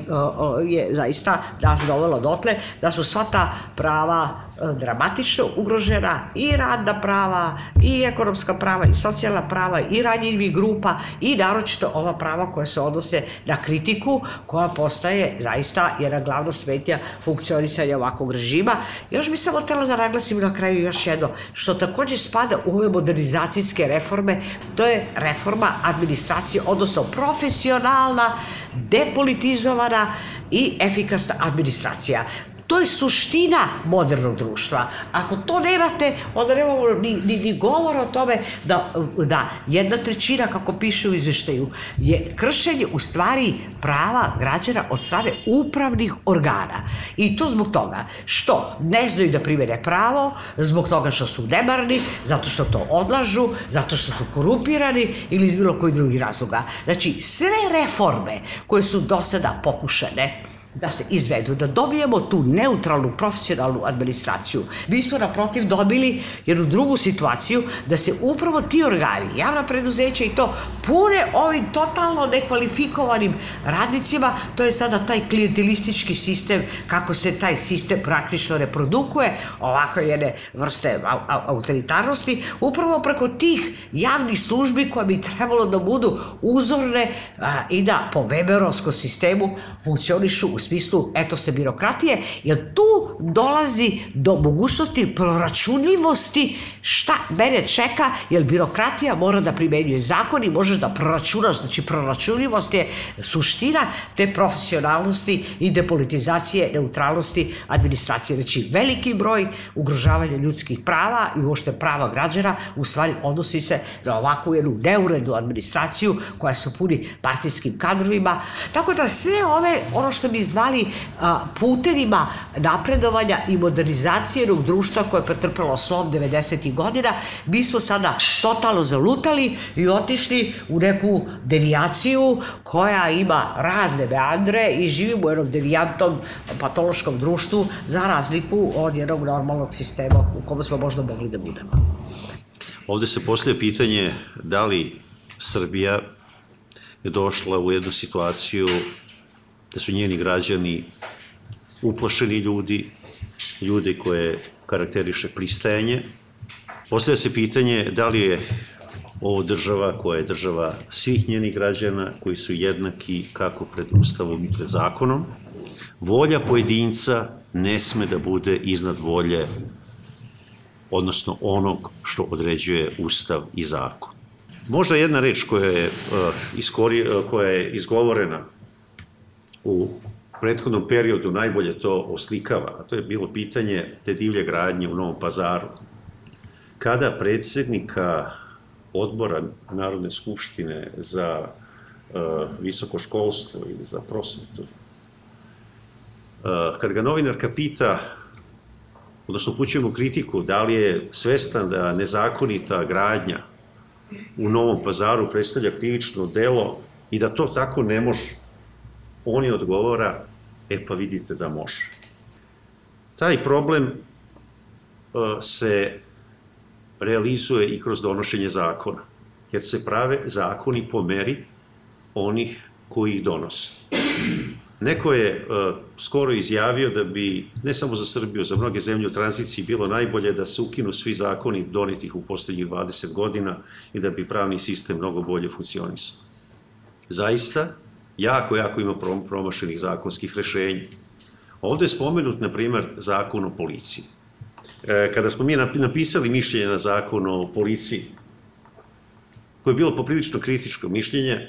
je zaista nas dovelo dotle da su sva ta prava e, dramatično ugrožena i radna prava i ekonomska prava i socijalna prava i ranjivih grupa i naročito ova prava koja se odnose na kritiku koja postaje zaista jedna glavna svetja funkcionisanja ovakvog režima Još bi samo tela da naglasim na kraju još jedno, što takođe spada u ove modernizacijske reforme, to je reforma administracije, odnosno profesionalna, depolitizovana i efikasna administracija. To je suština modernog društva. Ako to nemate, onda nemamo ni, ni, ni govor o tome da, da jedna trećina, kako piše u izveštaju, je kršenje u stvari prava građana od strane upravnih organa. I to zbog toga što ne znaju da primere pravo, zbog toga što su nemarni, zato što to odlažu, zato što su korumpirani ili iz bilo koji drugi razloga. Znači, sve reforme koje su do sada pokušane, da se izvedu, da dobijemo tu neutralnu profesionalnu administraciju. Mi smo naprotiv dobili jednu drugu situaciju da se upravo ti organi, javna preduzeća i to pune ovim totalno nekvalifikovanim radnicima, to je sada taj klijentilistički sistem, kako se taj sistem praktično reprodukuje, ovako jedne vrste autoritarnosti, upravo preko tih javnih službi koje bi trebalo da budu uzorne a, i da po Weberovskom sistemu funkcionišu u smislu etose birokratije, jer tu dolazi do mogućnosti proračunljivosti šta mene čeka, jer birokratija mora da primenjuje zakon i možeš da proračunaš, znači proračunljivost je suština te profesionalnosti i depolitizacije, neutralnosti administracije. Znači, veliki broj ugrožavanja ljudskih prava i uošte prava građana u stvari odnosi se na ovakvu jednu neurednu administraciju koja se puni partijskim kadrovima. Tako da sve ove, ono što mi zvali putevima napredovanja i modernizacije jednog društva koje je pretrpelo slom 90. godina. Mi smo sada totalno zalutali i otišli u neku devijaciju koja ima razne meandre i živimo u jednom devijantom patološkom društvu za razliku od jednog normalnog sistema u kome smo možda mogli da budemo. Ovde se poslije pitanje da li Srbija je došla u jednu situaciju da su njeni građani uplašeni ljudi, ljudi koje karakteriše pristajanje. Postavlja se pitanje da li je ovo država koja je država svih njenih građana koji su jednaki kako pred Ustavom i pred zakonom. Volja pojedinca ne sme da bude iznad volje odnosno onog što određuje Ustav i zakon. Možda jedna reč koja je, uh, iskori, uh, koja je izgovorena u prethodnom periodu najbolje to oslikava, a to je bilo pitanje te divlje gradnje u Novom pazaru. Kada predsednika odbora Narodne skupštine za uh, visoko školstvo ili za prosvetu, uh, kad ga novinarka pita odnosno upućujemo kritiku, da li je svestan da nezakonita gradnja u Novom pazaru predstavlja krivično delo i da to tako ne može. On je odgovora, e pa vidite da može. Taj problem uh, se realizuje i kroz donošenje zakona, jer se prave zakoni po meri onih koji ih donose. Neko je uh, skoro izjavio da bi, ne samo za Srbiju, za mnoge zemlje u tranziciji bilo najbolje da se ukinu svi zakoni donetih u poslednjih 20 godina i da bi pravni sistem mnogo bolje funkcionisao. Zaista, jako, jako ima promašenih zakonskih rešenja. Ovde je spomenut, na primer, zakon o policiji. E, kada smo mi napisali mišljenje na zakon o policiji, koje je bilo poprilično kritičko mišljenje,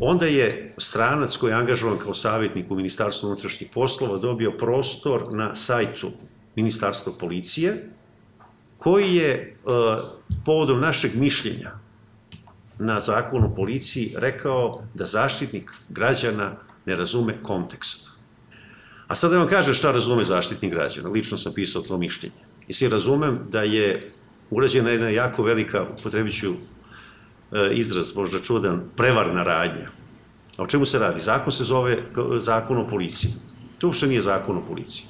Onda je stranac koji je angažovan kao savjetnik u Ministarstvu unutrašnjih poslova dobio prostor na sajtu Ministarstva policije, koji je e, povodom našeg mišljenja na zakon o policiji rekao da zaštitnik građana ne razume kontekst. A sad da vam kažem šta razume zaštitnik građana. Lično sam pisao to mišljenje. I svi razumem da je urađena jedna jako velika, upotrebit ću E, izraz, možda čudan, prevarna radnja. A o čemu se radi? Zakon se zove zakon o policiji. To uopšte nije zakon o policiji.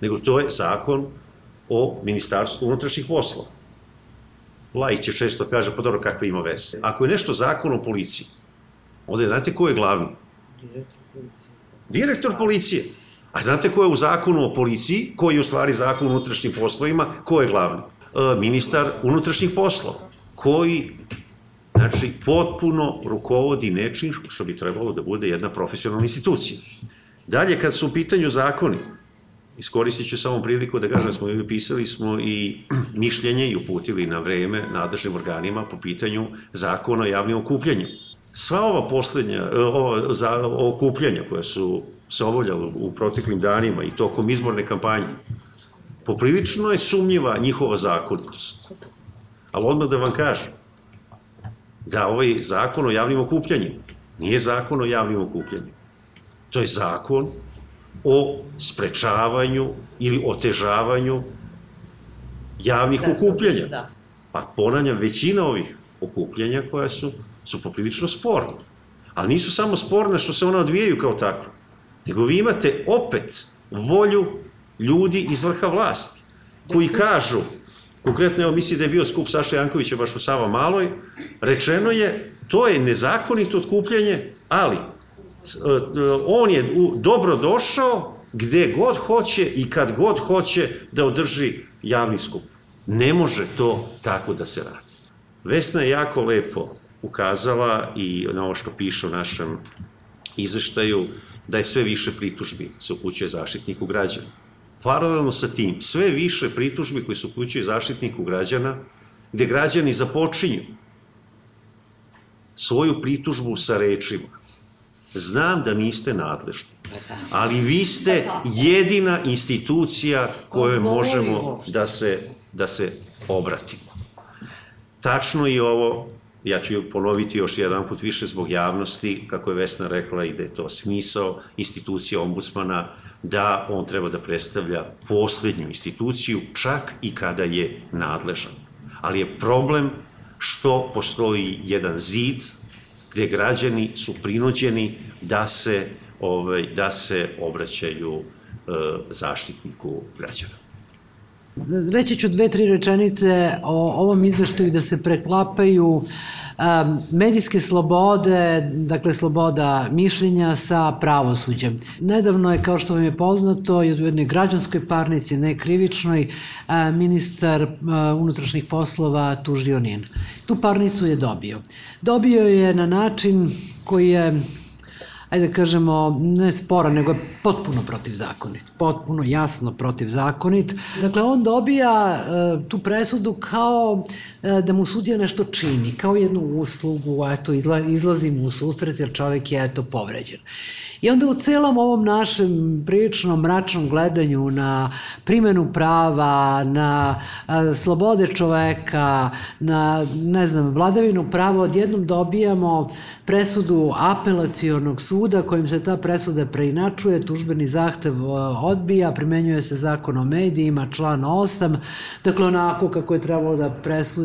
Nego to je zakon o ministarstvu unutrašnjih poslova. Lajk će često kaže, pa dobro, kakve ima veze. Ako je nešto zakon o policiji, onda znate ko je glavni? Direktor policije. Direktor policije. A znate ko je u zakonu o policiji, koji je u stvari zakon o unutrašnjim poslovima, ko je glavni? E, ministar unutrašnjih poslova, koji Znači, potpuno rukovodi nečim što bi trebalo da bude jedna profesionalna institucija. Dalje, kad su u pitanju zakoni, iskoristit ću samo priliku da kažem, smo i pisali smo i mišljenje i uputili na vreme nadležnim organima po pitanju zakona o javnim okupljanju. Sva ova poslednja, ova, za, okupljanja koja su se obavljala u proteklim danima i tokom izborne kampanje, poprilično je sumnjiva njihova zakonitost. Ali odmah da vam kažem, da ovaj zakon o javnim okupljanjima nije zakon o javnim okupljanjima. To je zakon o sprečavanju ili otežavanju javnih da, okupljanja. Da. Pa ponavljam, većina ovih okupljanja koja su, su poprilično sporne. Ali nisu samo sporne što se ona odvijaju kao takve, nego vi imate opet volju ljudi iz vrha vlasti, koji kažu Konkretno, evo, misli da je bio skup Saša Jankovića baš u Sava Maloj, rečeno je, to je nezakonito otkupljanje, ali on je dobro došao gde god hoće i kad god hoće da održi javni skup. Ne može to tako da se radi. Vesna je jako lepo ukazala i na ovo što piše u našem izveštaju, da je sve više pritužbi se upućuje zaštitniku građana. Paralelno sa tim, sve više pritužbi koji se upućuju zaštitniku građana, gde građani započinju svoju pritužbu sa rečima. Znam da niste nadležni, ali vi ste jedina institucija kojoj možemo da se, da se obratimo. Tačno je ovo ja ću ponoviti još jedan put više zbog javnosti, kako je Vesna rekla i da je to smisao institucije ombudsmana, da on treba da predstavlja poslednju instituciju, čak i kada je nadležan. Ali je problem što postoji jedan zid gde građani su prinuđeni da se, ovaj, da se obraćaju e, zaštitniku građana. Reći ću dve, tri rečenice o ovom izveštaju da se preklapaju um, medijske slobode, dakle sloboda mišljenja sa pravosuđem. Nedavno je, kao što vam je poznato, i u jednoj građanskoj parnici, ne krivičnoj, ministar unutrašnjih poslova tužio NIN. Tu parnicu je dobio. Dobio je na način koji je ajde da kažemo, ne spora, nego je potpuno protivzakonit. Potpuno jasno protivzakonit. Dakle, on dobija e, tu presudu kao da mu sudija nešto čini, kao jednu uslugu, eto, izla, izlazi mu u susret jer čovek je, eto, povređen. I onda u celom ovom našem prilično mračnom gledanju na primenu prava, na a, slobode čoveka, na, ne znam, vladavinu prava, odjednom dobijamo presudu apelacionog suda kojim se ta presuda preinačuje, tužbeni zahtev odbija, primenjuje se zakon o medijima, član 8, dakle onako kako je trebalo da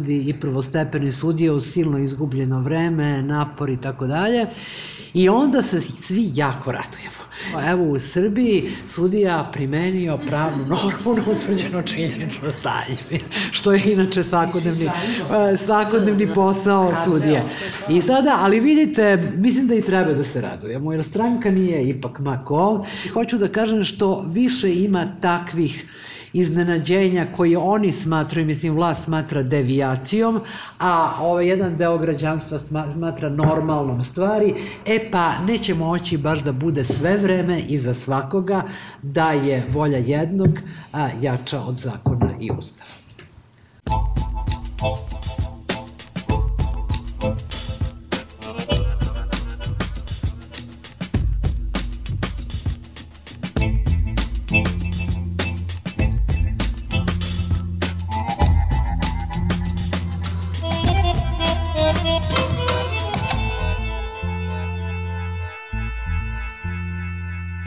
presudi i prvostepeni sudija u silno izgubljeno vreme, napor i tako dalje. I onda se svi jako radujemo. Evo u Srbiji sudija primenio pravnu normu na utvrđeno činjenično stanje, što je inače svakodnevni, svakodnevni posao sudije. I sada, ali vidite, mislim da i treba da se radujemo, jer stranka nije ipak mako. Hoću da kažem što više ima takvih iznenađenja koje oni smatraju, mislim vlast smatra devijacijom, a ovaj jedan deo građanstva smatra normalnom stvari, e pa neće moći baš da bude sve vreme i za svakoga da je volja jednog a, jača od zakona i ustava.